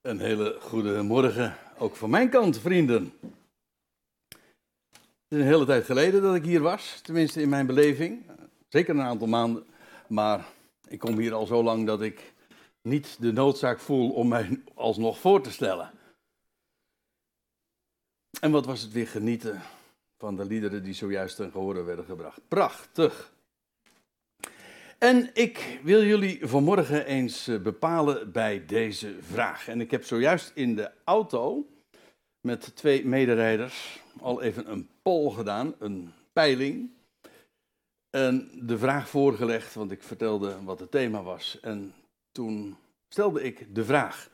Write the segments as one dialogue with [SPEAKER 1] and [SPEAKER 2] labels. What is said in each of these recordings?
[SPEAKER 1] Een hele goede morgen, ook van mijn kant, vrienden. Het is een hele tijd geleden dat ik hier was, tenminste in mijn beleving. Zeker een aantal maanden, maar ik kom hier al zo lang dat ik niet de noodzaak voel om mij alsnog voor te stellen. En wat was het weer genieten van de liederen die zojuist ten gehore werden gebracht. Prachtig. En ik wil jullie vanmorgen eens eh, bepalen bij deze vraag. En ik heb zojuist in de auto met twee mederijders al even een poll gedaan, een peiling. En de vraag voorgelegd, want ik vertelde wat het thema was. En toen stelde ik de vraag: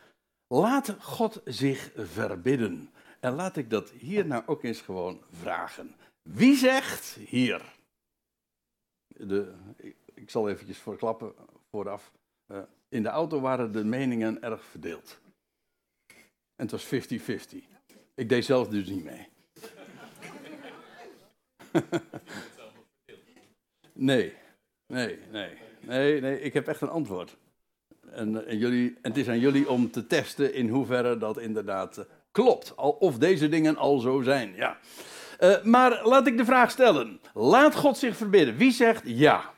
[SPEAKER 1] Laat God zich verbidden? En laat ik dat hier nou ook eens gewoon vragen. Wie zegt hier? De, ik zal eventjes voorklappen vooraf. Uh, in de auto waren de meningen erg verdeeld. En het was 50-50. Ik deed zelf dus niet mee. nee, nee, nee, nee, nee, ik heb echt een antwoord. En, en, jullie, en het is aan jullie om te testen in hoeverre dat inderdaad uh, klopt. Of deze dingen al zo zijn, ja. Maar laat ik de vraag stellen. Laat God zich verbidden. Wie zegt ja?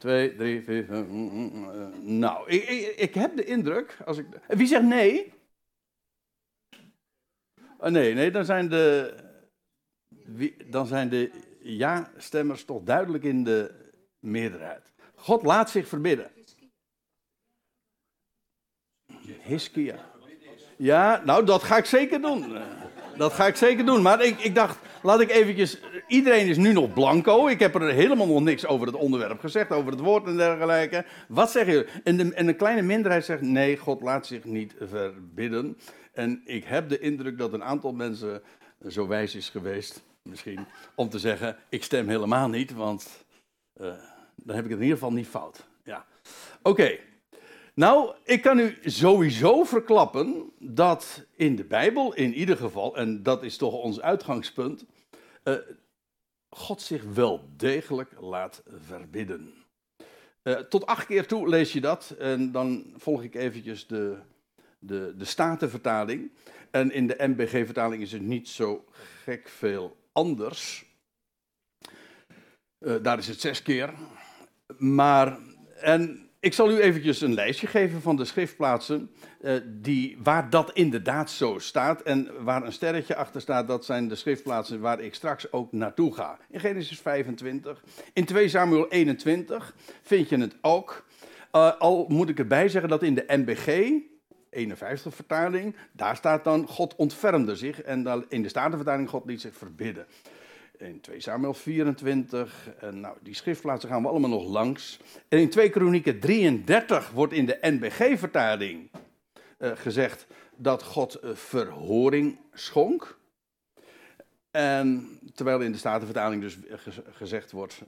[SPEAKER 1] Twee, drie, vier. Uh, uh, nou, ik, ik, ik, heb de indruk. Als ik, wie zegt nee? Oh, nee, nee, dan zijn de. Wie, dan zijn de ja-stemmers toch duidelijk in de meerderheid. God laat zich verbidden. Hiskia. Ja, nou, dat ga ik zeker doen. Dat ga ik zeker doen. Maar ik, ik dacht, laat ik eventjes. Iedereen is nu nog blanco. Ik heb er helemaal nog niks over het onderwerp gezegd, over het woord en dergelijke. Wat zeggen jullie? En, de, en een kleine minderheid zegt: nee, God laat zich niet verbidden. En ik heb de indruk dat een aantal mensen zo wijs is geweest, misschien, om te zeggen: ik stem helemaal niet, want uh, dan heb ik het in ieder geval niet fout. Ja. Oké. Nou, ik kan u sowieso verklappen dat in de Bijbel, in ieder geval, en dat is toch ons uitgangspunt, uh, God zich wel degelijk laat verbidden. Uh, tot acht keer toe lees je dat, en dan volg ik eventjes de, de, de Statenvertaling. En in de MBG-vertaling is het niet zo gek veel anders. Uh, daar is het zes keer. Maar, en ik zal u eventjes een lijstje geven van de schriftplaatsen uh, die, waar dat inderdaad zo staat. En waar een sterretje achter staat, dat zijn de schriftplaatsen waar ik straks ook naartoe ga. In Genesis 25. In 2 Samuel 21 vind je het ook. Uh, al moet ik erbij zeggen dat in de NBG, 51 vertaling, daar staat dan God ontfermde zich. En in de Statenvertaling God liet zich verbidden in 2 Samuel 24. En nou, die schriftplaatsen gaan we allemaal nog langs. En in 2 Kronieken 33 wordt in de NBG-vertaling uh, gezegd dat God uh, verhoring schonk. En terwijl in de Statenvertaling dus gezegd wordt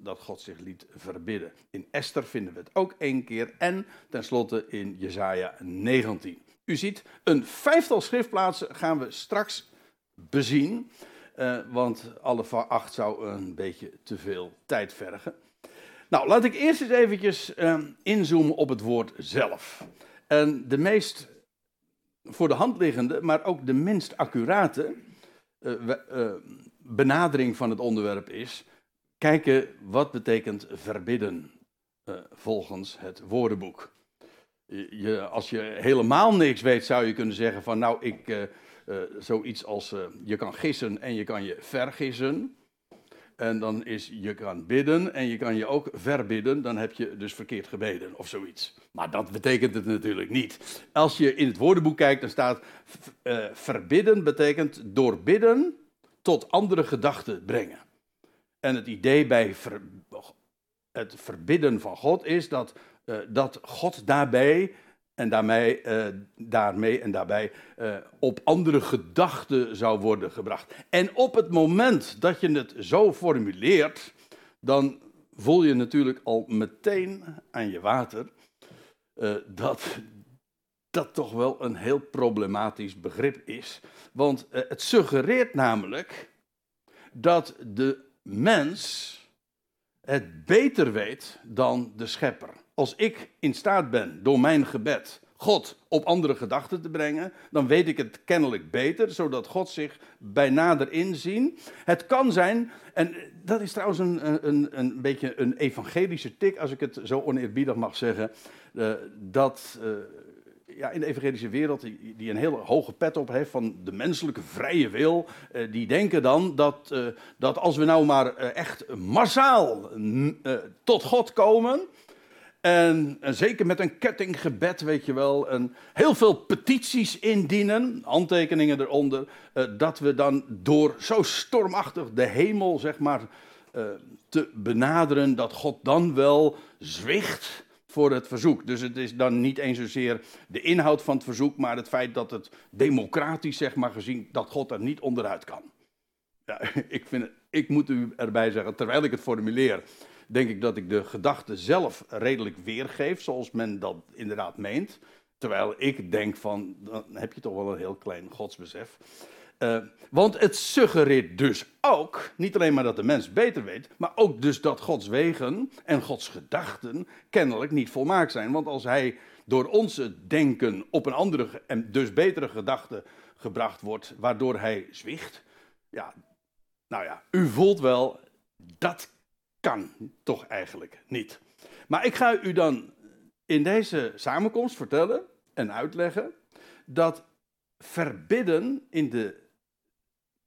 [SPEAKER 1] dat God zich liet verbidden. In Esther vinden we het ook één keer. En tenslotte in Jesaja 19. U ziet, een vijftal schriftplaatsen gaan we straks bezien. Uh, want alle acht zou een beetje te veel tijd vergen. Nou, laat ik eerst eens eventjes uh, inzoomen op het woord zelf. En de meest voor de hand liggende, maar ook de minst accurate uh, benadering van het onderwerp is... kijken wat betekent verbidden volgens het woordenboek. Je, als je helemaal niks weet, zou je kunnen zeggen van nou, ik uh, zoiets als uh, je kan gissen en je kan je vergissen. En dan is je kan bidden en je kan je ook verbidden, dan heb je dus verkeerd gebeden of zoiets. Maar dat betekent het natuurlijk niet. Als je in het woordenboek kijkt, dan staat uh, verbidden betekent door bidden tot andere gedachten brengen. En het idee bij het verbidden van God is dat, dat God daarbij en daarmee, uh, daarmee en daarbij uh, op andere gedachten zou worden gebracht. En op het moment dat je het zo formuleert, dan voel je natuurlijk al meteen aan je water uh, dat dat toch wel een heel problematisch begrip is. Want het suggereert namelijk dat de mens het beter weet dan de schepper als ik in staat ben door mijn gebed God op andere gedachten te brengen, dan weet ik het kennelijk beter, zodat God zich bij nader inzien. Het kan zijn, en dat is trouwens een, een, een beetje een evangelische tik, als ik het zo oneerbiedig mag zeggen, uh, dat uh, ja, in de evangelische wereld, die, die, een hele hoge pet op heeft van de menselijke vrije wil, uh, die denken dan dat, dat als we nou maar echt massaal tot God komen, en, en, zeker met een kettinggebed, weet je wel. En heel veel petities indienen, handtekeningen eronder. Uh, dat we dan door zo stormachtig de hemel, zeg maar, uh, te benaderen. dat God dan wel zwicht voor het verzoek. Dus het is dan niet eens zozeer de inhoud van het verzoek. maar het feit dat het democratisch, zeg maar, gezien. dat God er niet onderuit kan. Ja, ik, vind ik moet u erbij zeggen, terwijl ik het formuleer denk ik dat ik de gedachte zelf redelijk weergeef, zoals men dat inderdaad meent. Terwijl ik denk van, dan heb je toch wel een heel klein godsbesef. Uh, want het suggereert dus ook, niet alleen maar dat de mens beter weet, maar ook dus dat Gods wegen en Gods gedachten kennelijk niet volmaakt zijn. Want als hij door onze denken op een andere en dus betere gedachte gebracht wordt, waardoor hij zwicht, ja, nou ja, u voelt wel, dat kan toch eigenlijk niet. Maar ik ga u dan in deze samenkomst vertellen en uitleggen dat verbidden in de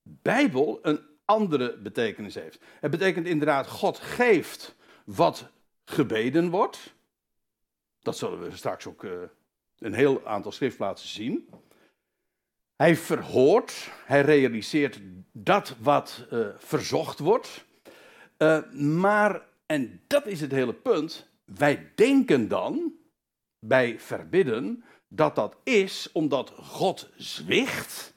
[SPEAKER 1] Bijbel een andere betekenis heeft. Het betekent inderdaad, God geeft wat gebeden wordt. Dat zullen we straks ook uh, een heel aantal schriftplaatsen zien. Hij verhoort, hij realiseert dat wat uh, verzocht wordt. Uh, maar, en dat is het hele punt, wij denken dan bij verbidden dat dat is omdat God zwicht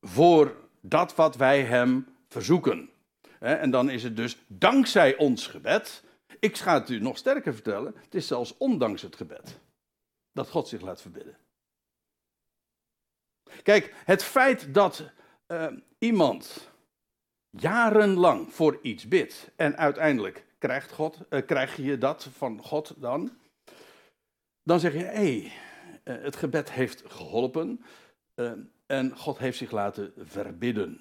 [SPEAKER 1] voor dat wat wij hem verzoeken. En dan is het dus dankzij ons gebed. Ik ga het u nog sterker vertellen, het is zelfs ondanks het gebed dat God zich laat verbidden. Kijk, het feit dat uh, iemand jarenlang voor iets bidt. En uiteindelijk krijgt God, uh, krijg je dat van God dan, dan zeg je, hé, hey, uh, het gebed heeft geholpen uh, en God heeft zich laten verbidden.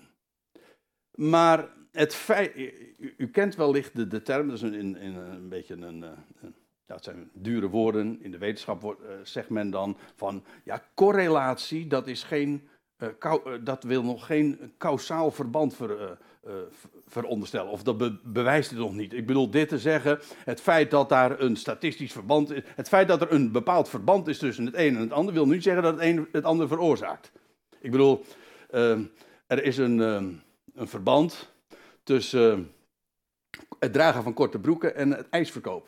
[SPEAKER 1] Maar het feit, u, kent wellicht de, de term, dat is een, in, in een beetje een, dat zijn dure woorden, in de wetenschap zegt men dan van, ja, correlatie, dat is geen dat wil nog geen kausaal verband ver, uh, veronderstellen. Of dat bewijst het nog niet. Ik bedoel dit te zeggen, het feit dat daar een statistisch verband is, het feit dat er een bepaald verband is tussen het een en het ander, wil niet zeggen dat het een het ander veroorzaakt. Ik bedoel, uh, er is een, uh, een verband tussen het dragen van korte broeken en het ijsverkoop.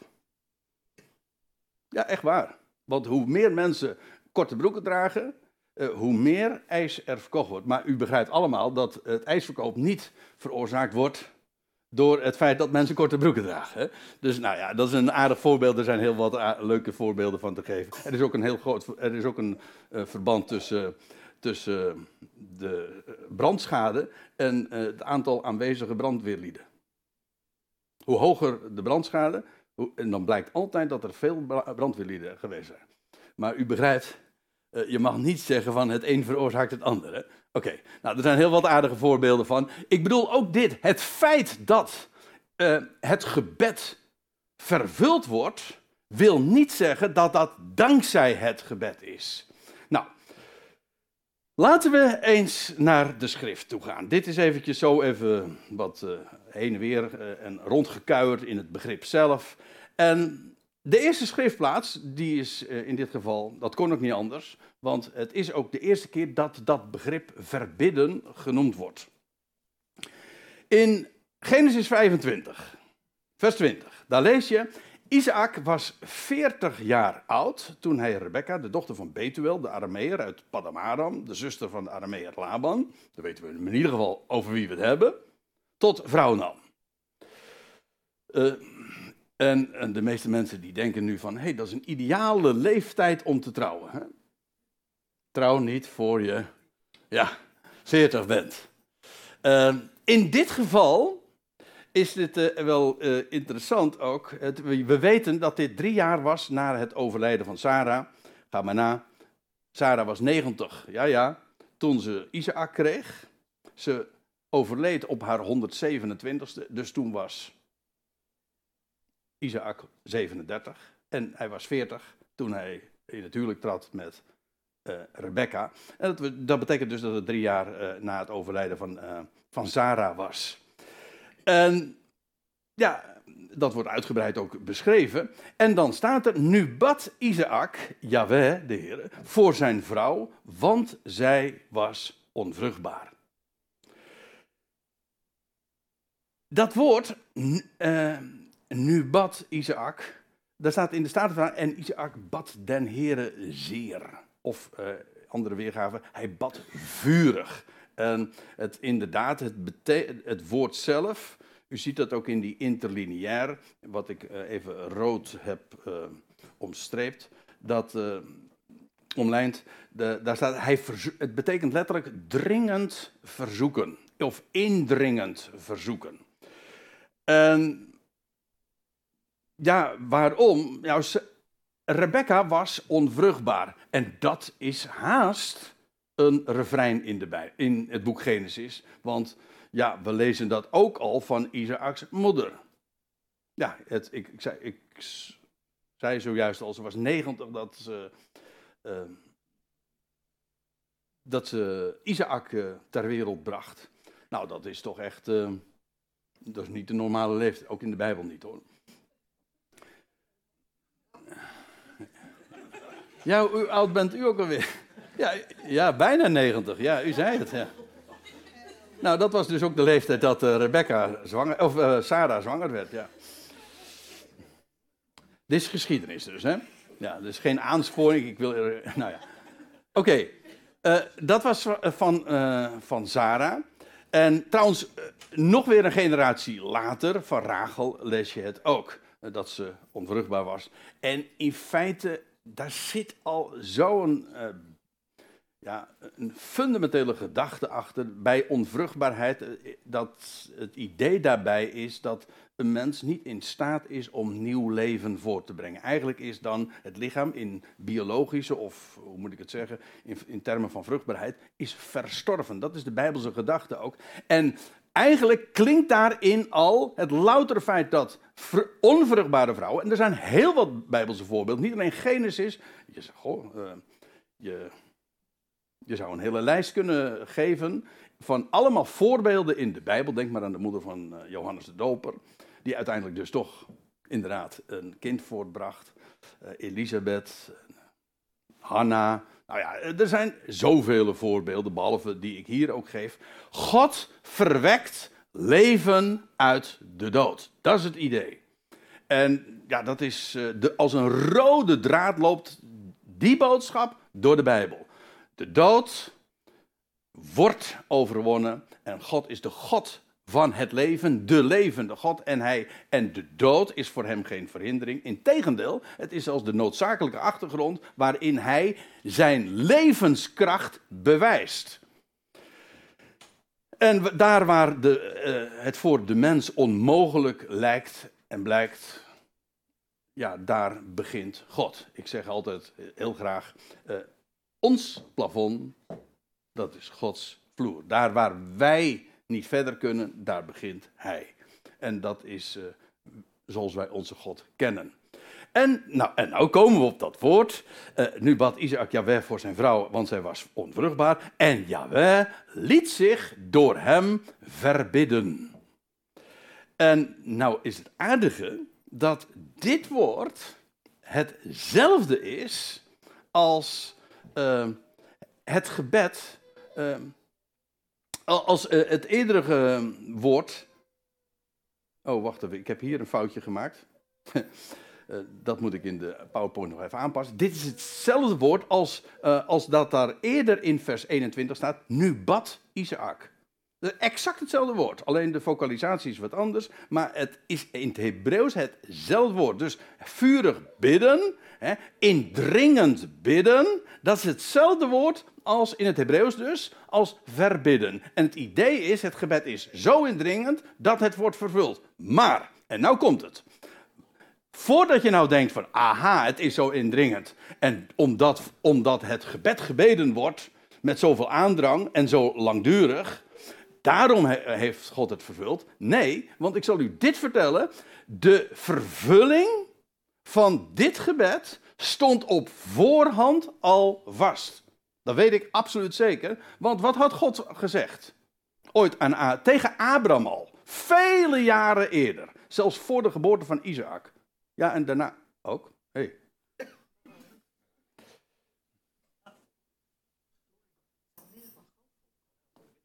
[SPEAKER 1] Ja, echt waar. Want hoe meer mensen korte broeken dragen, uh, hoe meer ijs er verkocht wordt. Maar u begrijpt allemaal dat het ijsverkoop niet veroorzaakt wordt door het feit dat mensen korte broeken dragen. Hè? Dus nou ja, dat is een aardig voorbeeld. Er zijn heel wat leuke voorbeelden van te geven. Er is ook een heel groot er is ook een uh, verband tussen, tussen de brandschade en het aantal aanwezige brandweerlieden. Hoe hoger de brandschade, hoe, en dan blijkt altijd dat er veel brandweerlieden geweest zijn. Maar u begrijpt, uh, je mag niet zeggen van het een veroorzaakt het andere. Oké, nou er zijn heel wat aardige voorbeelden van. Ik bedoel ook dit, het feit dat uh, het gebed vervuld wordt, wil niet zeggen dat dat dankzij het gebed is. Nou, laten we eens naar de schrift toe gaan. Dit is eventjes zo even wat uh, heen en weer en rondgekuierd in het begrip zelf. En de eerste schriftplaats, die is uh, in dit geval, dat kon ook niet anders, want het is ook de eerste keer dat dat begrip verbidden genoemd wordt. In Genesis 25, vers 20, daar lees je, Isaac was 40 jaar oud toen hij Rebecca, de dochter van Betuel, de Arameer uit Padamaram, de zuster van de Arameer Laban, dan weten we in ieder geval over wie we het hebben, tot vrouw nam. Uh, en, en, de meeste mensen die denken nu van, hé, hey, dat is een ideale leeftijd om te trouwen. Hè? Trouw niet voor je, ja, 40 bent. Uh, in dit geval is dit uh, wel uh, interessant ook. Het, we weten dat dit drie jaar was na het overlijden van Sarah, ga maar na. Sarah was 90, ja ja, toen ze Isaac kreeg. Ze overleed op haar 127ste, dus toen was Isaac 37 en hij was 40 toen hij in het huwelijk trad met uh, Rebecca. En dat, dat, betekent dus dat het drie jaar uh, na het overlijden van, uh, van Sarah was. En ja, dat wordt uitgebreid ook beschreven. En dan staat er, nu bad Isaac, Yahweh, de Heer, voor zijn vrouw, want zij was onvruchtbaar. Dat woord, nu bad Isaac, daar staat in de Statenvertaling, en Isaac bad den Heere zeer. Of uh, andere weergave, hij bad vurig. En het, inderdaad, het, het woord zelf, u ziet dat ook in die interlineair, wat ik uh, even rood heb uh, omstreept, dat omlijnd, de, daar staat, hij het betekent letterlijk dringend verzoeken, of indringend verzoeken. En ja, waarom? Nou, Rebecca was onvruchtbaar. En dat is haast een refrein in, de in het boek Genesis. Want ja, we lezen dat ook al van Isaac's moeder. Ja, het, ik, ik, zei, ik zei zojuist al, ze was 90 dat ze, uh, dat ze Isaac uh, ter wereld bracht. Nou, dat is toch echt, uh, dat is niet de normale leeftijd, ook in de Bijbel niet hoor. Ja, hoe oud bent u ook alweer? Ja, ja bijna 90. Ja, u zei het. Ja. Nou, dat was dus ook de leeftijd dat uh, Rebecca zwanger, of uh, Sarah zwanger werd. Ja. Dit is geschiedenis dus, hè? Ja, dus geen aansporing. Ik wil. Er, nou ja. Oké, uh, dat was van, van Sarah. En trouwens, nog weer een generatie later, van Rachel, lees je het ook. dat ze onvruchtbaar was. En in feite daar zit al zo'n uh, ja, een fundamentele gedachte achter bij onvruchtbaarheid. Eh, dat het idee daarbij is dat een mens niet in staat is om nieuw leven voor te brengen. Eigenlijk is dan het lichaam in biologische, of hoe moet ik het zeggen, in, in termen van vruchtbaarheid, is verstorven. Dat is de Bijbelse gedachte ook. En eigenlijk klinkt daarin al het loutere feit dat onvruchtbare vrouwen, en er zijn heel wat Bijbelse voorbeelden, niet alleen Genesis, je goh, uh, je, je zou een hele lijst kunnen geven van allemaal voorbeelden in de Bijbel. Denk maar aan de moeder van uh, Johannes de Doper, die uiteindelijk dus toch inderdaad een kind voortbracht. Uh, Elisabeth, Hanna, nou ja, er zijn zoveel voorbeelden, behalve die ik hier ook geef. God verwekt leven uit de dood. Dat is het idee. En ja, dat is eh, de, als een rode draad loopt die boodschap door de Bijbel. De dood wordt overwonnen en God is de God van het leven, de levende God. En, hij, en de dood is voor hem geen verhindering. Integendeel, het is als de noodzakelijke achtergrond waarin hij zijn levenskracht bewijst. En daar waar de, uh, het voor de mens onmogelijk lijkt en blijkt, ja, daar begint God. Ik zeg altijd heel graag, uh, ons plafond, dat is Gods vloer. Daar waar wij niet verder kunnen, daar begint hij. En dat is uh, zoals wij onze God kennen. En nou, en nou komen we op dat woord. Uh, nu bad Isaac Jahweh voor zijn vrouw, want zij was onvruchtbaar. En Jahweh liet zich door hem verbidden. En nou is het aardige dat dit woord hetzelfde is als uh, het gebed als uh, het eerdere woord. Oh, wacht even, ik heb hier een foutje gemaakt. uh, dat moet ik in de PowerPoint nog even aanpassen. Dit is hetzelfde woord als, uh, als dat daar eerder in vers 21 staat. Nu bad Isaac. Exact hetzelfde woord, alleen de vocalisatie is wat anders, maar het is in het Hebreeuws hetzelfde woord. Dus vurig bidden, hè, indringend bidden, dat is hetzelfde woord als in het Hebreeuws dus, als verbidden. En het idee is, het gebed is zo indringend dat het wordt vervuld. Maar, en nou komt het. voordat je nou denkt van, aha, het is zo indringend. En omdat, omdat het gebed gebeden wordt met zoveel aandrang en zo langdurig, daarom heeft God het vervuld. Nee, want ik zal u dit vertellen. De vervulling van dit gebed stond op voorhand al vast. Dat weet ik absoluut zeker. Want wat had God gezegd? Ooit aan, tegen Abraham al. Vele jaren eerder. Zelfs voor de geboorte van Isaac. Ja, en daarna ook. Hey.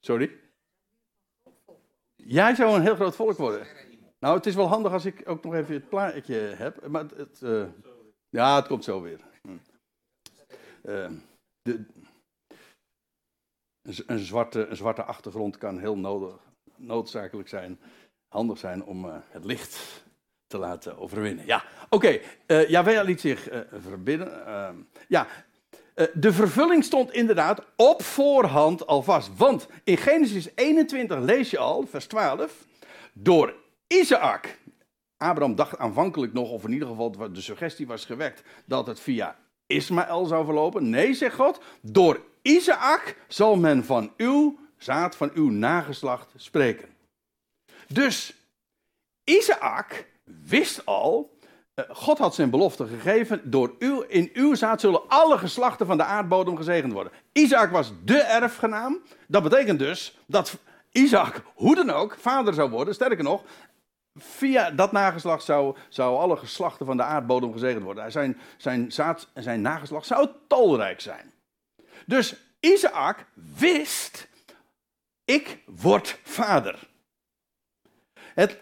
[SPEAKER 1] Sorry? Jij zou een heel groot volk worden. Nou, het is wel handig als ik ook nog even het plaatje heb. Maar het, uh, ja, het komt zo weer. Uh, de, een, zwarte, een zwarte achtergrond kan heel nodig, noodzakelijk zijn, handig zijn om uh, het licht te laten overwinnen. Ja, oké. Okay. Uh, liet zich verbidden. Uh, ja, de vervulling stond inderdaad op voorhand al vast. Want in Genesis 21 lees je al, vers 12, door Isaac. Abraham dacht aanvankelijk nog, of in ieder geval de suggestie was gewekt, dat het via Ismaël zou verlopen. Nee, zegt God, door Isaac zal men van uw zaad, van uw nageslacht spreken. Dus Isaac wist al, eh, God had zijn belofte gegeven, door uw, in uw zaad zullen alle geslachten van de aardbodem gezegend worden. Isaac was de erfgenaam. Dat betekent dus dat Isaac, hoe dan ook, vader zou worden. Sterker nog, via dat nageslacht zou, zou alle geslachten van de aardbodem gezegend worden. Zijn, zijn zaad en zijn nageslacht zou talrijk zijn. Dus Isaac wist, ik word vader. Het,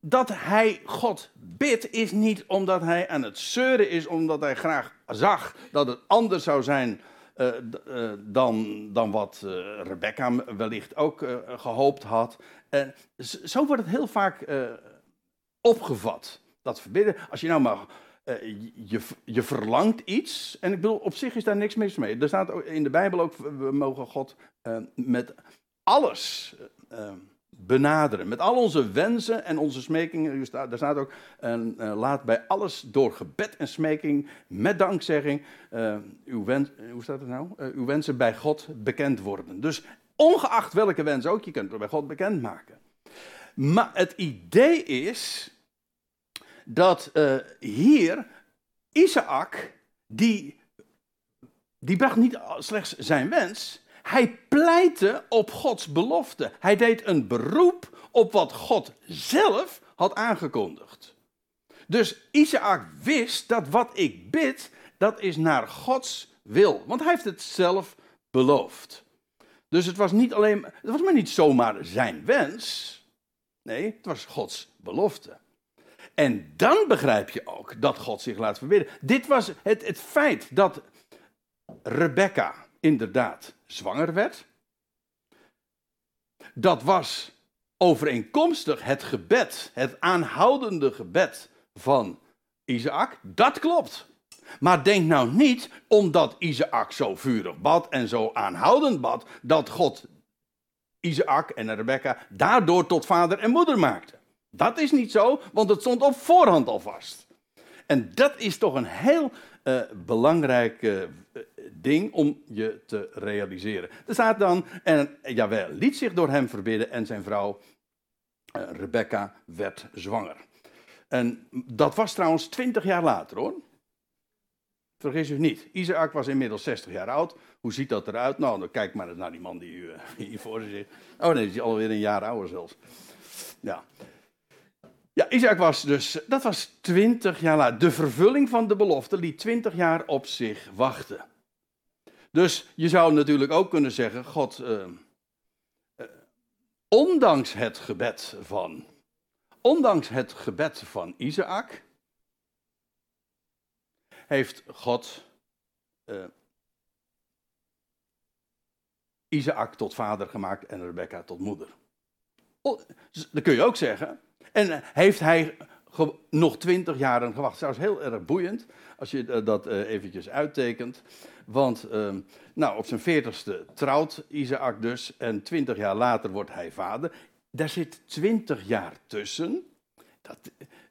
[SPEAKER 1] dat hij God bidt is niet omdat hij aan het zeuren is, omdat hij graag zag dat het anders zou zijn uh, uh, dan, dan wat uh, Rebecca wellicht ook gehoopt had. zo wordt het heel vaak opgevat. Dat verbidden, als je nou maar je, je verlangt iets, en ik bedoel, op zich is daar niks mis mee. Er staat in de Bijbel ook, we mogen God met alles benaderen. Met al onze wensen en onze smekingen. Daar staat ook, en, uh, laat bij alles door gebed en smeking met dankzegging uh, uw, wens, hoe staat het nou? Uw wensen bij God bekend worden. Dus ongeacht welke wens ook, je kunt het bij God bekend maken. Maar het idee is dat hier Isaac, die, die bracht niet slechts zijn wens, hij pleitte op Gods belofte. Hij deed een beroep op wat God zelf had aangekondigd. Dus Isaac wist dat wat ik bid, dat is naar Gods wil. Want hij heeft het zelf beloofd. Dus het was niet alleen, het was maar niet zomaar zijn wens. Nee, het was Gods belofte. En dan begrijp je ook dat God zich laat verbidden. Dit was het, het feit dat Rebecca inderdaad zwanger werd. Dat was overeenkomstig het gebed, het aanhoudende gebed van Isaac. Dat klopt. Maar denk nou niet, omdat Isaac zo vurig bad en zo aanhoudend bad, dat God Isaac en Rebecca daardoor tot vader en moeder maakte. Dat is niet zo, want het stond op voorhand al vast. En dat is toch een heel uh, belangrijk uh, ding om je te realiseren. Er staat dan, en Jawel liet zich door hem verbidden en zijn vrouw uh, Rebecca werd zwanger. En dat was trouwens twintig jaar later hoor. Vergis u niet, Isaac was inmiddels 60 jaar oud. Hoe ziet dat eruit? Nou, dan kijk maar naar die man die u hier voor zich. Oh nee, die is alweer een jaar ouder zelfs. Ja. Ja, Isaac was dus, dat was twintig jaar later. De vervulling van de belofte liet twintig jaar op zich wachten. Dus je zou natuurlijk ook kunnen zeggen, God, uh, uh, ondanks het gebed van, ondanks het gebed van Isaac, heeft God uh, Isaac tot vader gemaakt en Rebecca tot moeder. Dan kun je ook zeggen, en heeft hij nog twintig jaren gewacht. Dat is heel erg boeiend als je eh, dat eventjes uittekent. Want uh, nou, op zijn veertigste trouwt Isaac dus en twintig jaar later wordt hij vader. Daar zit twintig jaar tussen. Dat,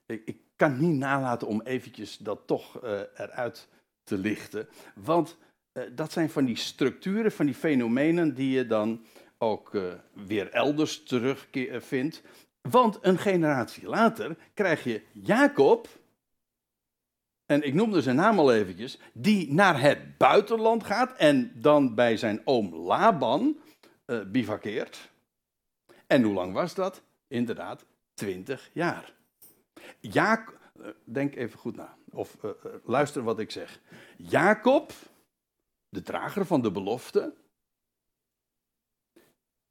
[SPEAKER 1] ik, kan niet nalaten om eventjes dat toch uh, eruit te lichten. Want uh, dat zijn van die structuren, van die fenomenen die je dan ook uh, weer elders terugvindt. Want een generatie later krijg je Jacob, en ik noemde zijn naam al eventjes, die naar het buitenland gaat en dan bij zijn oom Laban uh, bivakkeert. En hoe lang was dat? Inderdaad, 20 jaar. Jacob, uh, denk even goed na, of uh, luister wat ik zeg. Jacob, de drager van de belofte,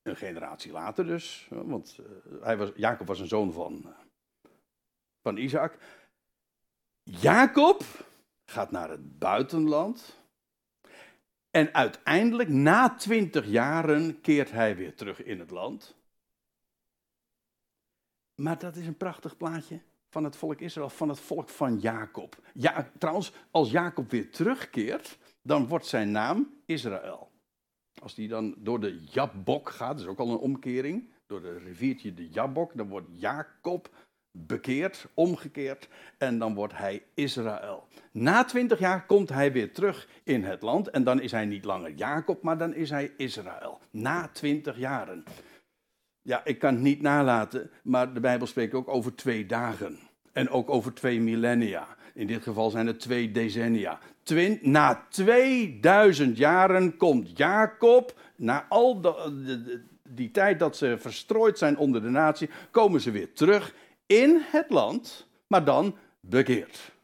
[SPEAKER 1] een generatie later dus, want hij was, Jacob was een zoon van, van Isaac. Jacob gaat naar het buitenland. En uiteindelijk, na twintig jaren, keert hij weer terug in het land. Maar dat is een prachtig plaatje van het volk Israël, van het volk van Jacob. Ja, trouwens, als Jacob weer terugkeert, dan wordt zijn naam Israël. Als die dan door de Jabbok gaat, dat is ook al een omkering, door de riviertje de Jabbok, dan wordt Jacob bekeerd, omgekeerd, en dan wordt hij Israël. Na twintig jaar komt hij weer terug in het land, en dan is hij niet langer Jacob, maar dan is hij Israël. Na twintig jaren. Ja, ik kan het niet nalaten, maar de Bijbel spreekt ook over twee dagen. En ook over twee millennia. In dit geval zijn het twee decennia. Twin, na 2000 jaren komt Jacob, na al die tijd dat ze verstrooid zijn onder de natie, komen ze weer terug in het land, maar dan bekeerd.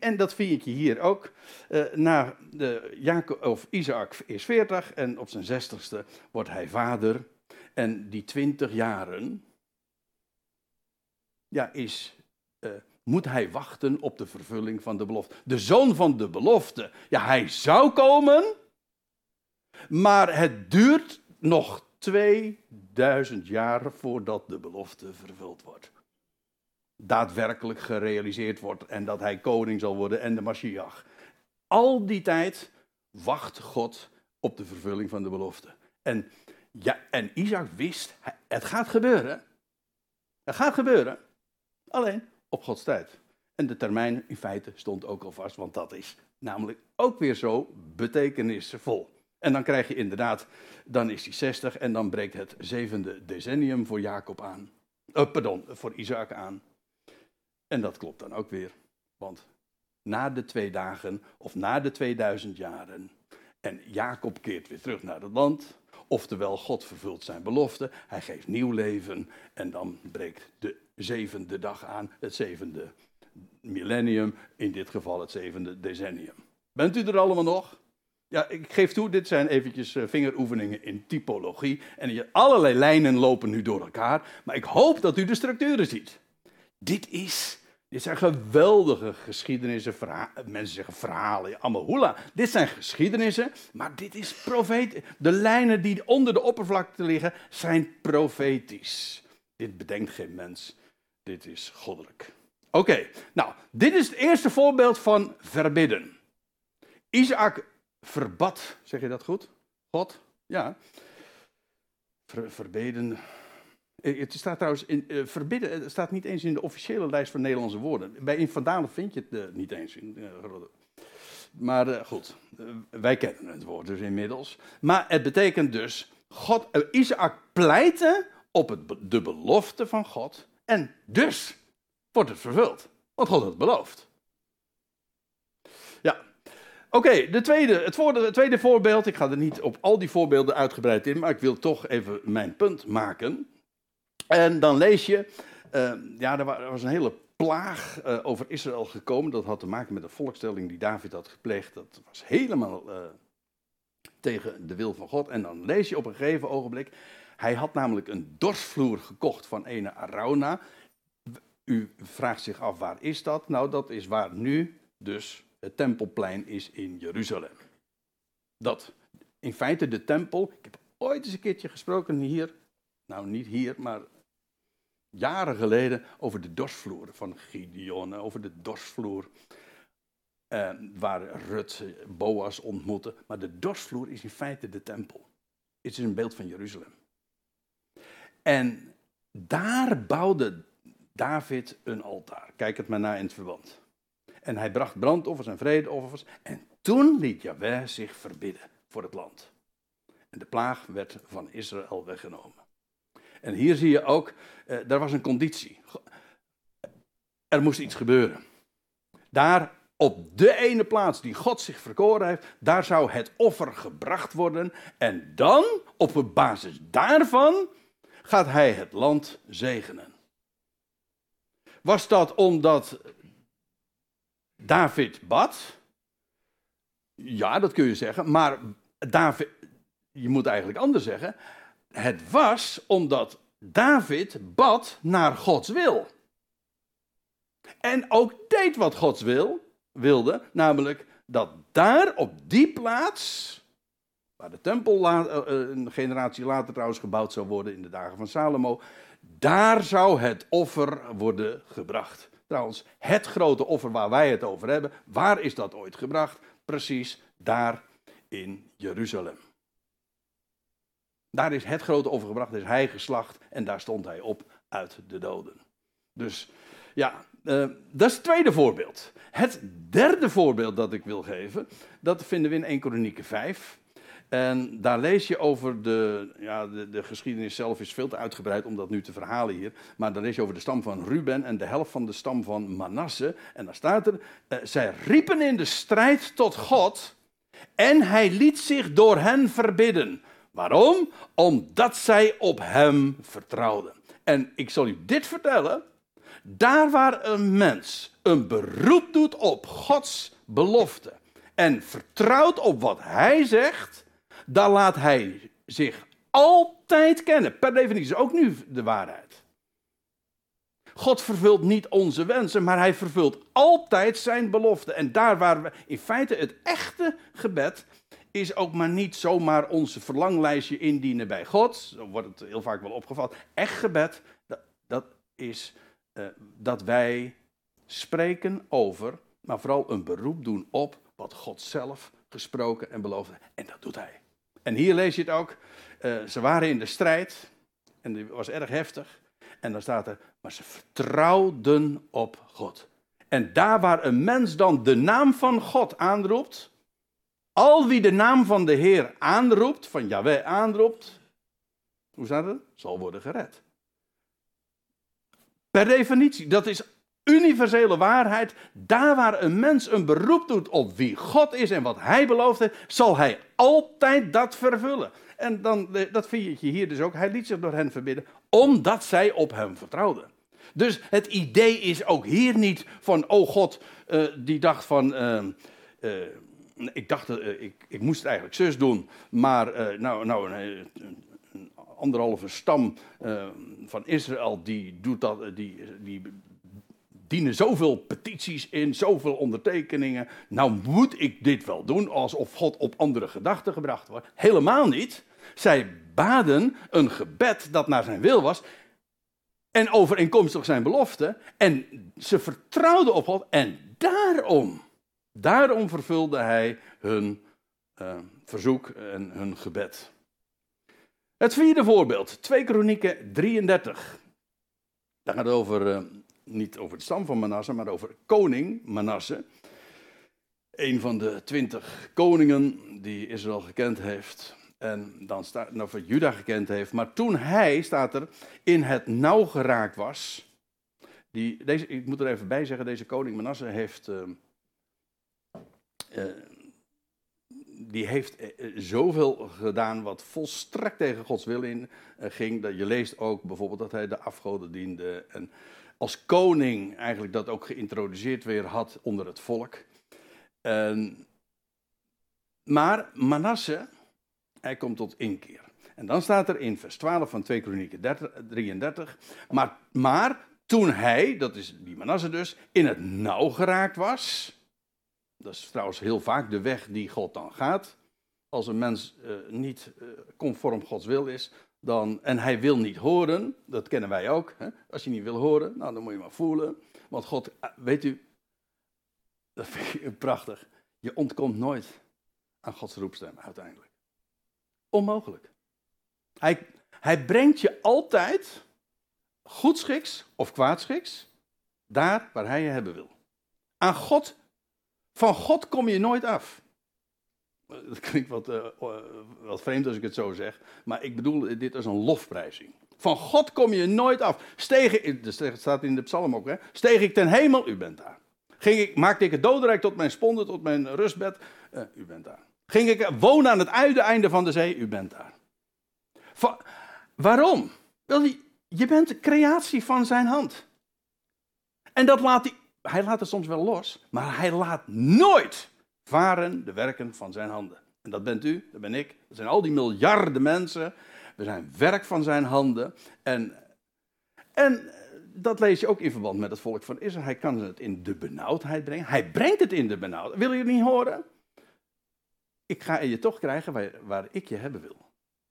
[SPEAKER 1] En, dat vind je hier ook. Uh, na de Jacob, of Isaac is 40 en op zijn zestigste wordt hij vader. En die 20 jaren ja, is, uh, moet hij wachten op de vervulling van de belofte. De zoon van de belofte, ja, hij zou komen, maar het duurt nog 2000 jaar voordat de belofte vervuld wordt. Daadwerkelijk gerealiseerd wordt en dat hij koning zal worden en de Mashiach. Al die tijd wacht God op de vervulling van de belofte. En, ja, en Isaac wist, het gaat gebeuren. Het gaat gebeuren. Alleen op Gods tijd. En de termijn in feite stond ook al vast, want dat is namelijk ook weer zo betekenisvol. En dan krijg je inderdaad, dan is hij 60 en dan breekt het zevende decennium voor Jacob aan. Uh, pardon, voor Isaac aan. En dat klopt dan ook weer. Want na de twee dagen of na de 2000 jaren en Jacob keert weer terug naar het land. Oftewel, God vervult zijn belofte, hij geeft nieuw leven en dan breekt de zevende dag aan, het zevende millennium, in dit geval het zevende decennium. Bent u er allemaal nog? Ja, ik geef toe, dit zijn eventjes eh, vingeroefeningen in typologie. En allerlei lijnen lopen nu door elkaar. Maar ik hoop dat u de structuren ziet. Dit is, dit zijn geweldige geschiedenissen. mensen zeggen verhalen, allemaal Dit zijn geschiedenissen, maar dit is profeet. De lijnen die onder de oppervlakte liggen, zijn profetisch. Dit bedenkt geen mens. Dit is goddelijk. Oké, nou, dit is het eerste voorbeeld van verbidden. Isaac verbad, zeg je dat goed? God? Ja. Ver, verbeden. Eh, het staat trouwens in uh, verbidden, het staat niet eens in de officiële lijst van Nederlandse woorden. Bij in Vandalen vind je het uh, niet eens in. maar goed, wij kennen het woord dus inmiddels. Maar het betekent dus, God, Isaac pleitte op het, de belofte van God. En dus wordt het vervuld. Want God had het beloofd. Oké, de tweede, het, tweede voorbeeld. Ik ga er niet op al die voorbeelden uitgebreid in, maar ik wil toch even mijn punt maken. En dan lees je, uh, ja, er was een hele plaag uh, over Israël gekomen. Dat had te maken met de volkstelling die David had gepleegd. Dat was helemaal uh, tegen de wil van God. En dan lees je op een gegeven ogenblik, hij had namelijk een dorsvloer gekocht van ene Arauna. U vraagt zich af, waar is dat? Nou, dat is waar nu dus het tempelplein is in Jeruzalem. Dat in feite de tempel, ik heb ooit eens een keertje gesproken hier, nou niet hier, maar jaren geleden over de dorsvloer van Gideon, over de dorsvloer eh, waar Rut Boas ontmoette. Maar de dorsvloer is in feite de tempel. Het is een beeld van Jeruzalem. En daar bouwde David een altaar. Kijk het maar na in het verband. En hij bracht brandoffers en vredeoffers. En toen liet Jahweh zich verbidden voor het land. En de plaag werd van Israël weggenomen. En hier zie je ook, eh, daar was een conditie. Er moest iets gebeuren. Daar op de ene plaats die God zich verkoren heeft, daar zou het offer gebracht worden. En dan, op basis daarvan, gaat hij het land zegenen. Was dat omdat David bad? Ja, dat kun je zeggen. Maar David, je moet eigenlijk anders zeggen. Het was omdat David bad naar Gods wil. En ook deed wat Gods wil, wilde, namelijk dat daar op die plaats, waar de tempel eh, eh, een generatie later trouwens gebouwd zou worden in de dagen van Salomo, daar zou het offer worden gebracht. Trouwens, het grote offer waar wij het over hebben, waar is dat ooit gebracht? Precies daar in Jeruzalem. Daar is het grote offer gebracht, is hij geslacht en daar stond hij op uit de doden. Dus ja, uh, dat is het tweede voorbeeld. Het derde voorbeeld dat ik wil geven, dat vinden we in 1 Kronieken 5. En daar lees je over de, ja, de, de, geschiedenis zelf is veel te uitgebreid om dat nu te verhalen hier. Maar dan lees je over de stam van Ruben en de helft van de stam van Manasse. En dan staat er, uh, zij riepen in de strijd tot God en hij liet zich door hen verbidden. Waarom? Omdat zij op hem vertrouwden. En ik zal u dit vertellen. Daar waar een mens een beroep doet op Gods belofte en vertrouwt op wat hij zegt, dan laat hij zich altijd kennen. Per definitie ook nu de waarheid. God vervult niet onze wensen, maar hij vervult altijd zijn belofte. En daar waar we in feite het echte gebed is ook maar niet zomaar onze verlanglijstje indienen bij God. Zo wordt het heel vaak wel opgevat. Echt gebed, dat, dat is uh, dat wij spreken over, maar vooral een beroep doen op wat God zelf gesproken en beloofd En dat doet hij. En hier lees je het ook. Uh, ze waren in de strijd. En die was erg heftig. En dan staat er, maar ze vertrouwden op God. En daar waar een mens dan de naam van God aanroept, al wie de naam van de Heer aanroept, van Yahweh aanroept, hoe staat het? Zal worden gered. Per definitie, dat is universele waarheid. Daar waar een mens een beroep doet op wie God is en wat hij beloofd heeft, zal hij altijd dat vervullen. En dan, eh, dat vind je hier dus ook. Hij liet zich door hen verbidden, omdat zij op hem vertrouwden. Dus het idee is ook hier niet van, oh God, uh, die dacht van, uh, uh, ik dacht, ik, ik moest het eigenlijk zus doen, maar nou, nou een, een anderhalve stam van Israël, die doet dat, die, die dienen zoveel petities in, zoveel ondertekeningen. Nou moet ik dit wel doen, alsof God op andere gedachten gebracht wordt. Helemaal niet. Zij baden een gebed dat naar zijn wil was. En overeenkomstig zijn belofte. En ze vertrouwden op God. En daarom, daarom vervulde hij hun uh, verzoek en hun gebed. Het vierde voorbeeld, 2 Kronieken 33. Daar gaat het over uh, niet over de stam van Manasse, maar over koning Manasse. Een van de twintig koningen die Israël gekend heeft. En dan staat nou, wat Juda gekend heeft. Maar toen hij, staat er, in het nauw geraakt was. Die, deze, ik moet er even bij zeggen, deze koning Manasse heeft. Uh, uh, die heeft uh, zoveel gedaan wat volstrekt tegen Gods wil in ging. Dat je leest ook bijvoorbeeld dat hij de afgoden diende. En als koning eigenlijk dat ook geïntroduceerd weer had onder het volk. maar Manasse, hij komt tot inkeer. En dan staat er in vers 12 van 2 Kronieken 33, maar, maar toen hij, dat is die Manasse dus, in het nauw geraakt was, dat is trouwens heel vaak de weg die God dan gaat, als een mens uh, niet uh, conform Gods wil is, dan, en hij wil niet horen, dat kennen wij ook. Hè? Als je niet wil horen, nou, dan moet je maar voelen. Want God, eh, weet u, dat vind ik prachtig. Je ontkomt nooit aan Gods roepstem uiteindelijk. Onmogelijk. Hij, hij brengt je altijd goedschiks of kwaadschiks, daar waar hij je hebben wil. Aan God, van God kom je nooit af. Dat klinkt wat, uh, wat vreemd als ik het zo zeg, maar ik bedoel dit als een lofprijzing. Van God kom je nooit af. Steeg ik, dat staat in de psalm ook, hè? Steeg ik ten hemel, u bent daar. Ging ik, maakte ik het dodenrijk tot mijn sponde, tot mijn rustbed, u bent daar. Ging ik wonen aan het uiteinde van de zee, u bent daar. Waarom? Wel, je bent de creatie van zijn hand. En dat laat hij, hij laat het soms wel los, maar hij laat nooit varen de werken van zijn handen. En dat bent u, dat ben ik, dat zijn al die miljarden mensen. We zijn werk van zijn handen. En, en dat lees je ook in verband met het volk van Israël. Hij kan het in de benauwdheid brengen. Hij brengt het in de benauwdheid. Wil je het niet horen? Ik ga je toch krijgen waar, waar ik je hebben wil.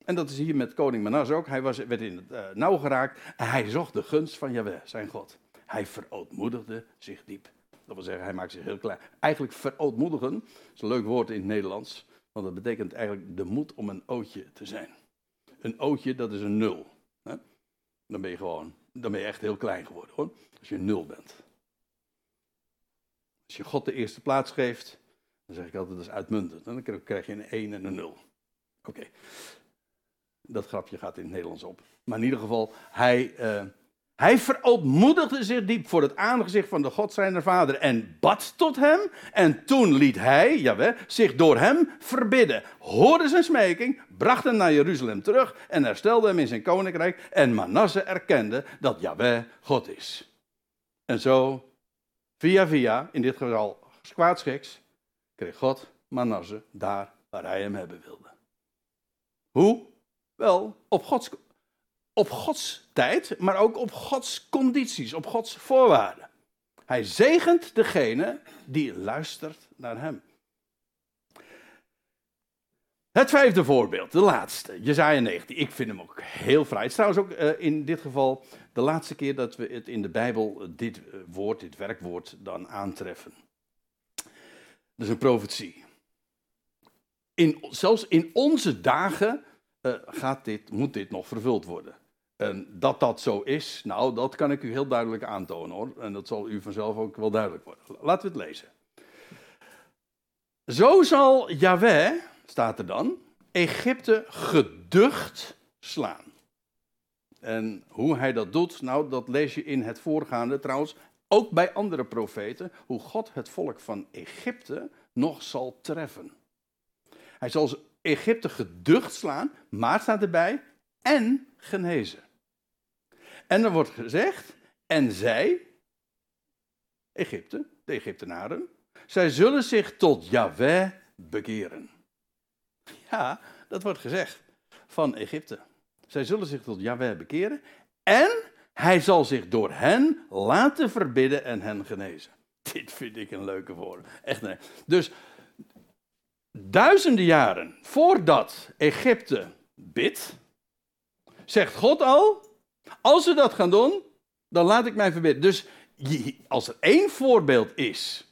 [SPEAKER 1] En dat is hier met koning Manas ook. Hij was, werd in het uh, nauw geraakt en hij zocht de gunst van Jahweh, zijn God. Hij verootmoedigde zich diep. Dat wil zeggen, hij maakt zich heel klein. Eigenlijk verootmoedigen is een leuk woord in het Nederlands. Want dat betekent eigenlijk de moed om een ootje te zijn. Een ootje, dat is een nul. Hè? Dan ben je gewoon, dan ben je echt heel klein geworden hoor. Als je een nul bent. Als je God de eerste plaats geeft, dan zeg ik altijd, dat is uitmuntend. Dan krijg je een 1 en een 0. Oké. Dat grapje gaat in het Nederlands op. Maar in ieder geval, hij, uh, hij verootmoedigde zich diep voor het aangezicht van de God zijn vader en bad tot hem. En toen liet hij, jawel, zich door hem verbidden. Hoorde zijn smeking, bracht hem naar Jeruzalem terug en herstelde hem in zijn koninkrijk. En Manasse erkende dat Jaweh God is. En zo, via via, in dit geval kwaadschiks, kreeg God Manasse daar waar hij hem hebben wilde. Hoe? Wel, op Gods, op Gods tijd, maar ook op Gods condities, op Gods voorwaarden. Hij zegent degene die luistert naar hem. Het vijfde voorbeeld, de laatste, Jezaja 19. Ik vind hem ook heel vrij. Het is trouwens ook uh, in dit geval de laatste keer dat we het in de Bijbel uh, dit uh, woord, dit werkwoord, dan aantreffen. Dat is een profetie. In, zelfs in onze dagen gaat dit, moet dit nog vervuld worden. En dat dat zo is, nou, dat kan ik u heel duidelijk aantonen hoor. En dat zal u vanzelf ook wel duidelijk worden. Laten we het lezen. Zo zal Yahweh, staat er dan, Egypte geducht slaan. En hoe hij dat doet, nou, dat lees je in het voorgaande trouwens, ook bij andere profeten, hoe God het volk van Egypte nog zal treffen. Hij zal Egypte geducht slaan, maar staat erbij, en genezen. En er wordt gezegd, en zij, Egypte, de Egyptenaren, zij zullen zich tot Yahweh bekeren. Ja, dat wordt gezegd van Egypte. Zij zullen zich tot Yahweh bekeren en hij zal zich door hen laten verbidden en hen genezen. Dit vind ik een leuke woord. Echt nee. Dus duizenden jaren voordat Egypte bidt, zegt God al: als ze dat gaan doen, dan laat ik mij verbidden. Dus als er één voorbeeld is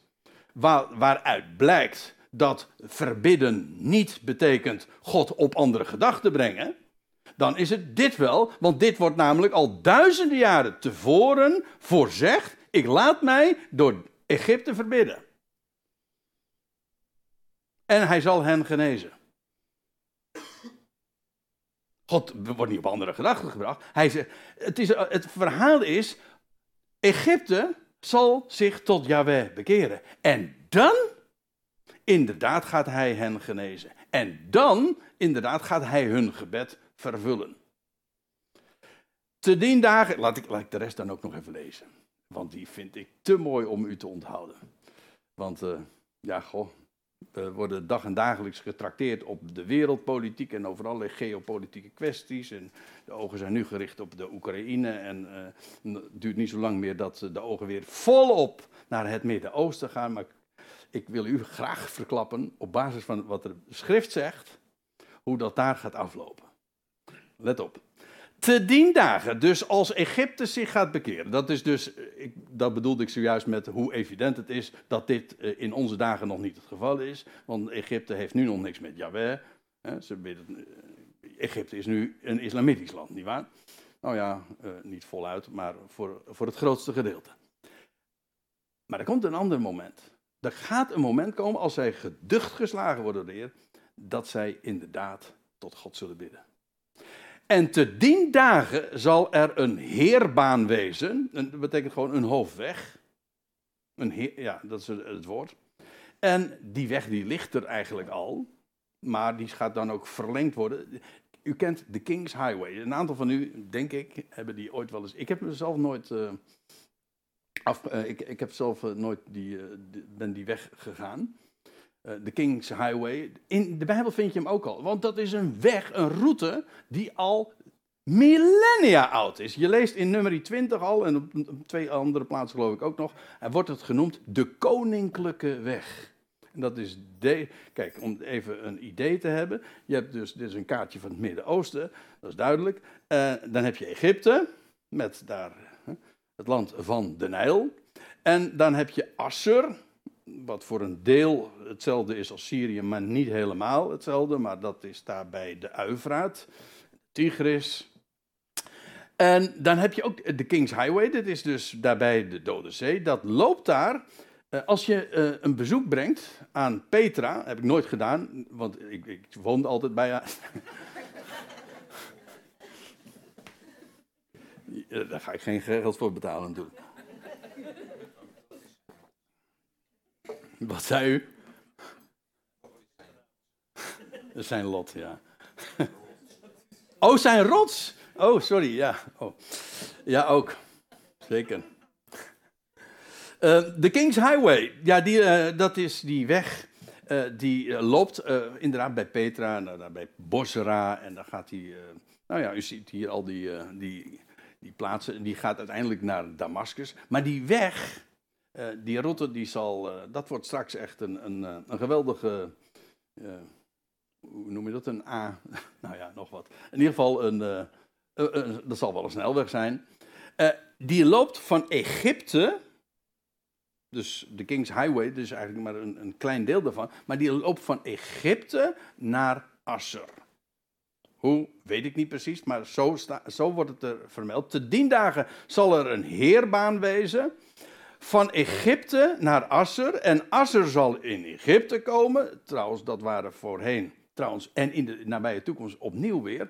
[SPEAKER 1] waar, waaruit blijkt dat verbidden niet betekent God op andere gedachten brengen, dan is het dit wel, want dit wordt namelijk al duizenden jaren tevoren voorzegd: ik laat mij door Egypte verbidden en hij zal hen genezen. God wordt niet op andere gedachten gebracht. Hij zegt, het, is, het verhaal is, Egypte zal zich tot Yahweh bekeren. En dan, inderdaad, gaat hij hen genezen. En dan, inderdaad, gaat hij hun gebed vervullen. Te dien dagen, laat ik, laat ik de rest dan ook nog even lezen. Want die vind ik te mooi om u te onthouden. Want, uh, ja, goh, we worden dag en dagelijks getrakteerd op de wereldpolitiek en over allerlei geopolitieke kwesties. En de ogen zijn nu gericht op de Oekraïne. En het duurt niet zo lang meer dat de ogen weer volop naar het Midden-Oosten gaan. Maar ik wil u graag verklappen, op basis van wat de schrift zegt, hoe dat daar gaat aflopen. Let op te dien dagen. Dus als Egypte zich gaat bekeren. Dat, is dus, ik, dat bedoelde ik zojuist met hoe evident het is dat dit eh, in onze dagen nog niet het geval is. Want Egypte heeft nu nog niks met Yahweh. Ze, Egypte is nu een islamitisch land, nietwaar? Nou ja, niet voluit, maar voor, voor het grootste gedeelte. Maar er komt een ander moment. Er gaat een moment komen als zij geducht geslagen worden door de Heer, dat zij inderdaad tot God zullen bidden. En te dien dagen zal er een heerbaan wezen. Dat betekent gewoon een hoofdweg. Een ja, dat is het woord. En die weg die ligt er eigenlijk al. Maar die gaat dan ook verlengd worden. U kent de King's Highway. Een aantal van u, denk ik, hebben die ooit wel eens. Ik heb mezelf nooit. Uh, af, uh, ik, ik heb zelf uh, nooit die, ben die weg gegaan. De King's Highway. In de Bijbel vind je hem ook al. Want dat is een weg, een route die al millennia oud is. Je leest in nummer 20 al, en op twee andere plaatsen geloof ik ook nog, er wordt het genoemd de Koninklijke Weg. En dat is, de, kijk, om even een idee te hebben, je hebt dus, dit is een kaartje van het Midden-Oosten, dat is duidelijk. Uh, dan heb je Egypte, met daar het land van de Nijl. En dan heb je Assur, wat voor een deel hetzelfde is als Syrië, maar niet helemaal hetzelfde, maar dat is daarbij de Uifraat, Tigris, en dan heb je ook de King's Highway, dat is dus daarbij de Dode Zee. Dat loopt daar. Eh, als je eh, een bezoek brengt aan Petra, heb ik nooit gedaan, want ik, ik woonde altijd bij haar. Daar ga ik geen geld voor betalen natuurlijk. Wat zei u? Zijn lot, ja. Oh, zijn rots. Oh, sorry, ja. Oh. Ja, ook. Zeker. Uh, de King's Highway, ja, die, uh, dat is die weg uh, die loopt inderdaad bij Petra, en bij Bosra, en dan gaat hij, nou ja, u ziet hier al die, die, die plaatsen, die gaat uiteindelijk naar Damascus. Maar die weg, die route, die zal, dat wordt straks echt een, een, een geweldige, hoe noem je dat, een A, nou ja, nog wat. In ieder geval een dat zal wel een snelweg zijn, die loopt van Egypte, dus de King's Highway, dus eigenlijk maar een, een klein deel daarvan, maar die loopt van Egypte naar Assur. Hoe, weet ik niet precies, maar zo, sta, zo wordt het er vermeld. Te dien dagen zal er een heerbaan wezen van Egypte naar Assur. En Assur zal in Egypte komen. Trouwens, dat waren voorheen trouwens, en in de nabije toekomst opnieuw weer,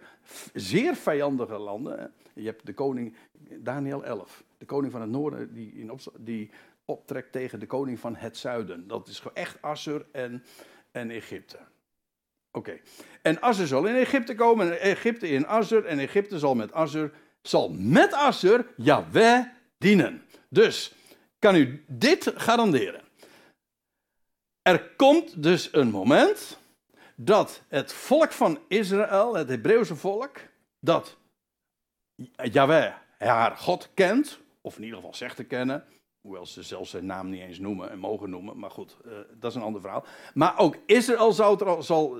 [SPEAKER 1] zeer vijandige landen. Je hebt de koning, Daniel 11, de koning van het noorden, die, in die optrekt tegen de koning van het zuiden. Dat is echt Assur en, en Egypte. Oké. En Assur zal in Egypte komen, en Egypte in Assur, en Egypte zal met Assur, zal met Assur Yahweh dienen. Dus, kan u dit garanderen. Er komt dus een moment dat het volk van Israël, het Hebreeuwse volk, dat Yahweh haar God kent, of in ieder geval zegt te kennen, hoewel ze zelfs zijn naam niet eens noemen en mogen noemen, maar goed, uh, dat is een ander verhaal. Maar ook Israël zal, zal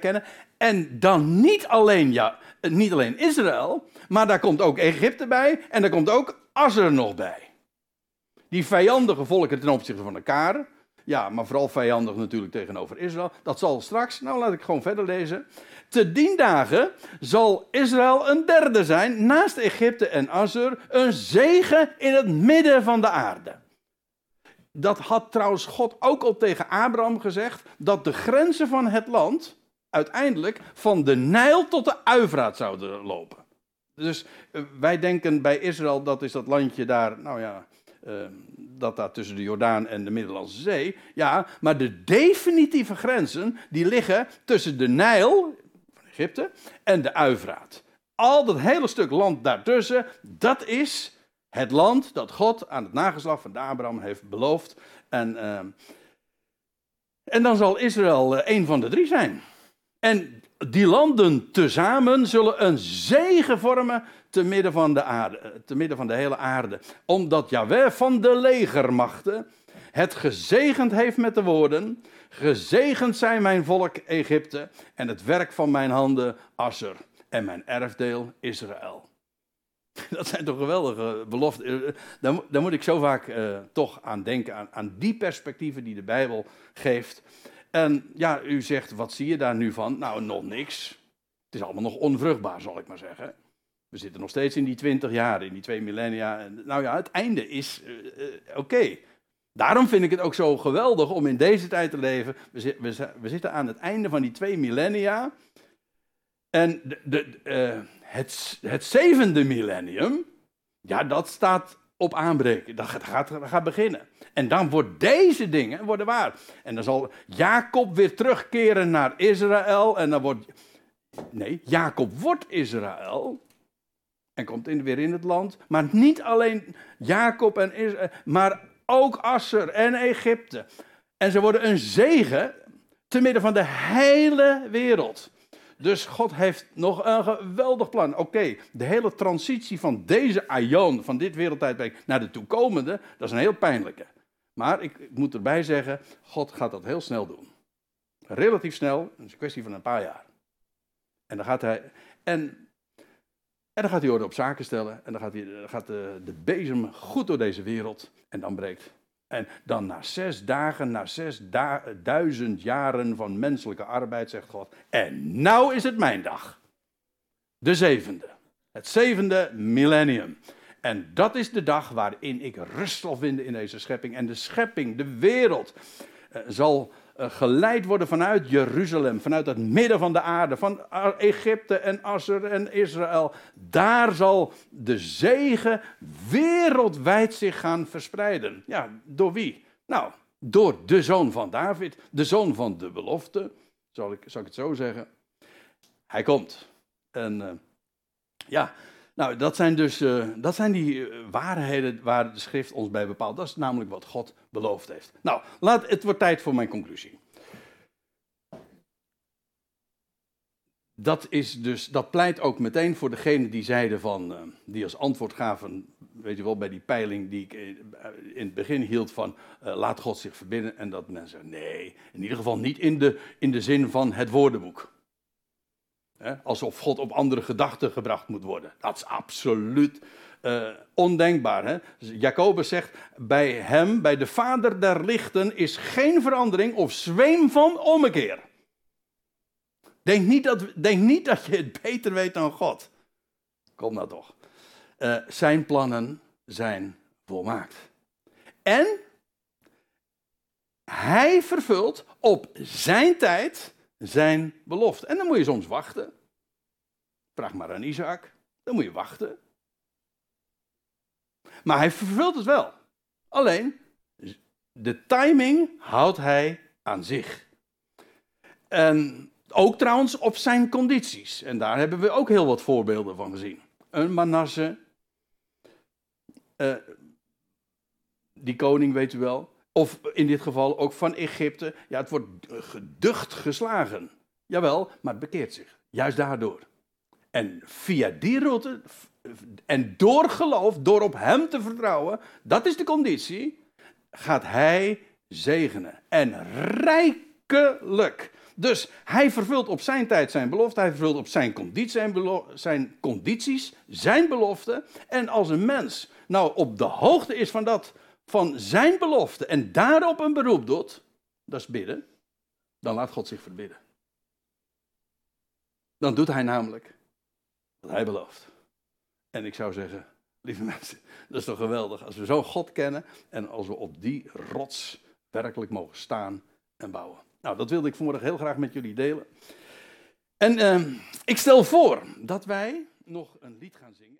[SPEAKER 1] kennen, en dan niet alleen, ja, niet alleen Israël, maar daar komt ook Egypte bij, en daar komt ook Assur nog bij. Die vijandige volken ten opzichte van elkaar, ja, maar vooral vijandig natuurlijk tegenover Israël. Dat zal straks, nou laat ik gewoon verder lezen. Te dien dagen zal Israël een derde zijn, naast Egypte en Assur, een zegen in het midden van de aarde. Dat had trouwens God ook al tegen Abraham gezegd, dat de grenzen van het land uiteindelijk van de Nijl tot de Uivraat zouden lopen. Dus eh, wij denken bij Israël, dat is dat landje daar, nou ja, Ehm, dat daar tussen de Jordaan en de Middellandse Zee. Ja, maar de definitieve grenzen die liggen tussen de Nijl van Egypte en de Uivraat. Al dat hele stuk land daartussen, dat is het land dat God aan het nageslacht van Abraham heeft beloofd. En, ehm, en dan zal Israël uh, een van de drie zijn. En die landen tezamen zullen een zegen vormen te midden van de aarde, eh, te midden van de hele aarde. Omdat Yahweh van de legermachten het gezegend heeft met de woorden: Gezegend zijn mijn volk Egypte en het werk van mijn handen Asser en mijn erfdeel Israël. Dat zijn toch geweldige beloften. Eh, daar, daar moet ik zo vaak toch aan denken, aan, aan die perspectieven die de Bijbel geeft. En ja, u zegt, wat zie je daar nu van? Nou, nog niks. Het is allemaal nog onvruchtbaar, zal ik maar zeggen. We zitten nog steeds in die twintig jaar, in die twee millennia. Nou ja, het einde is oké. Daarom vind ik het ook zo geweldig om in deze tijd te leven. We, we, zitten aan het einde van die twee millennia. En de, de, het, het zevende millennium, ja, dat staat op aanbreken. Dat gaat, dat gaat beginnen. En dan wordt deze dingen worden waar. En dan zal Jacob weer terugkeren naar Israël. En dan wordt. Nee, Jacob wordt Israël. En komt in, weer in het land. Maar niet alleen Jacob en Israël, maar ook Asser en Egypte. En ze worden een zegen te midden van de hele wereld. Dus God heeft nog een geweldig plan. Oké, de hele transitie van deze aion, van dit wereldtijdperk, naar de toekomende, dat is een heel pijnlijke. Maar ik, ik, moet erbij zeggen, God gaat dat heel snel doen. Relatief snel, het is een kwestie van een paar jaar. En dan gaat hij, en, en dan gaat hij orde op zaken stellen. En dan gaat, hij, gaat de, de bezem goed door deze wereld. En dan breekt en dan na zes dagen, na zes duizend jaren van menselijke arbeid, zegt God, en nou is het mijn dag. De zevende. Het zevende millennium. En dat is de dag waarin ik rust zal vinden in deze schepping. En de schepping, de wereld, eh, zal geleid worden vanuit Jeruzalem, vanuit het midden van de aarde, van Egypte en Asser en Israël. Daar zal de zegen wereldwijd zich gaan verspreiden. Ja, door wie? Nou, door de zoon van David, de zoon van de belofte, zal ik, zal ik het zo zeggen. Hij komt. En uh, ja, nou, dat zijn dus uh, dat zijn die uh, waarheden waar de schrift ons bij bepaalt. Dat is namelijk wat God beloofd heeft. Nou, laat, het wordt tijd voor mijn conclusie. Dat, is dus, dat pleit ook meteen voor degene die zeiden van, uh, die als antwoord gaven, weet je wel, bij die peiling die ik in het begin hield van, laat God zich verbinden. En dat mensen, nee, in ieder geval niet in de, in de zin van het woordenboek alsof God op andere gedachten gebracht moet worden. Dat is absoluut uh, ondenkbaar. Hè? Jacobus zegt, bij hem, bij de vader der lichten, is geen verandering of zweem van ommekeer. Denk niet dat, denk niet dat je het beter weet dan God. Kom nou toch. Uh, zijn plannen zijn volmaakt. En hij vervult op zijn tijd zijn belofte. En dan moet je soms wachten. Vraag maar aan Isaac. Dan moet je wachten. Maar hij vervult het wel. Alleen, de timing houdt hij aan zich. En ook trouwens op zijn condities. En daar hebben we ook heel wat voorbeelden van gezien. Een Manasse, uh, die koning weet u wel, of in dit geval ook van Egypte. Ja, het wordt geducht geslagen. Jawel, maar het bekeert zich. Juist daardoor. En via die route, en door geloof, door op Hem te vertrouwen, dat is de conditie, gaat Hij zegenen. En rijkelijk. Dus hij vervult op zijn tijd zijn belofte, hij vervult op zijn, conditie, zijn, zijn condities zijn belofte. En als een mens nou op de hoogte is van dat van zijn belofte en daarop een beroep doet, dat is bidden, dan laat God zich verbidden. Dan doet hij namelijk wat hij belooft. En ik zou zeggen, lieve mensen, dat is toch geweldig als we zo God kennen en als we op die rots werkelijk mogen staan en bouwen. Nou, dat wilde ik vanmorgen heel graag met jullie delen. En uh, ik stel voor dat wij nog een lied gaan zingen.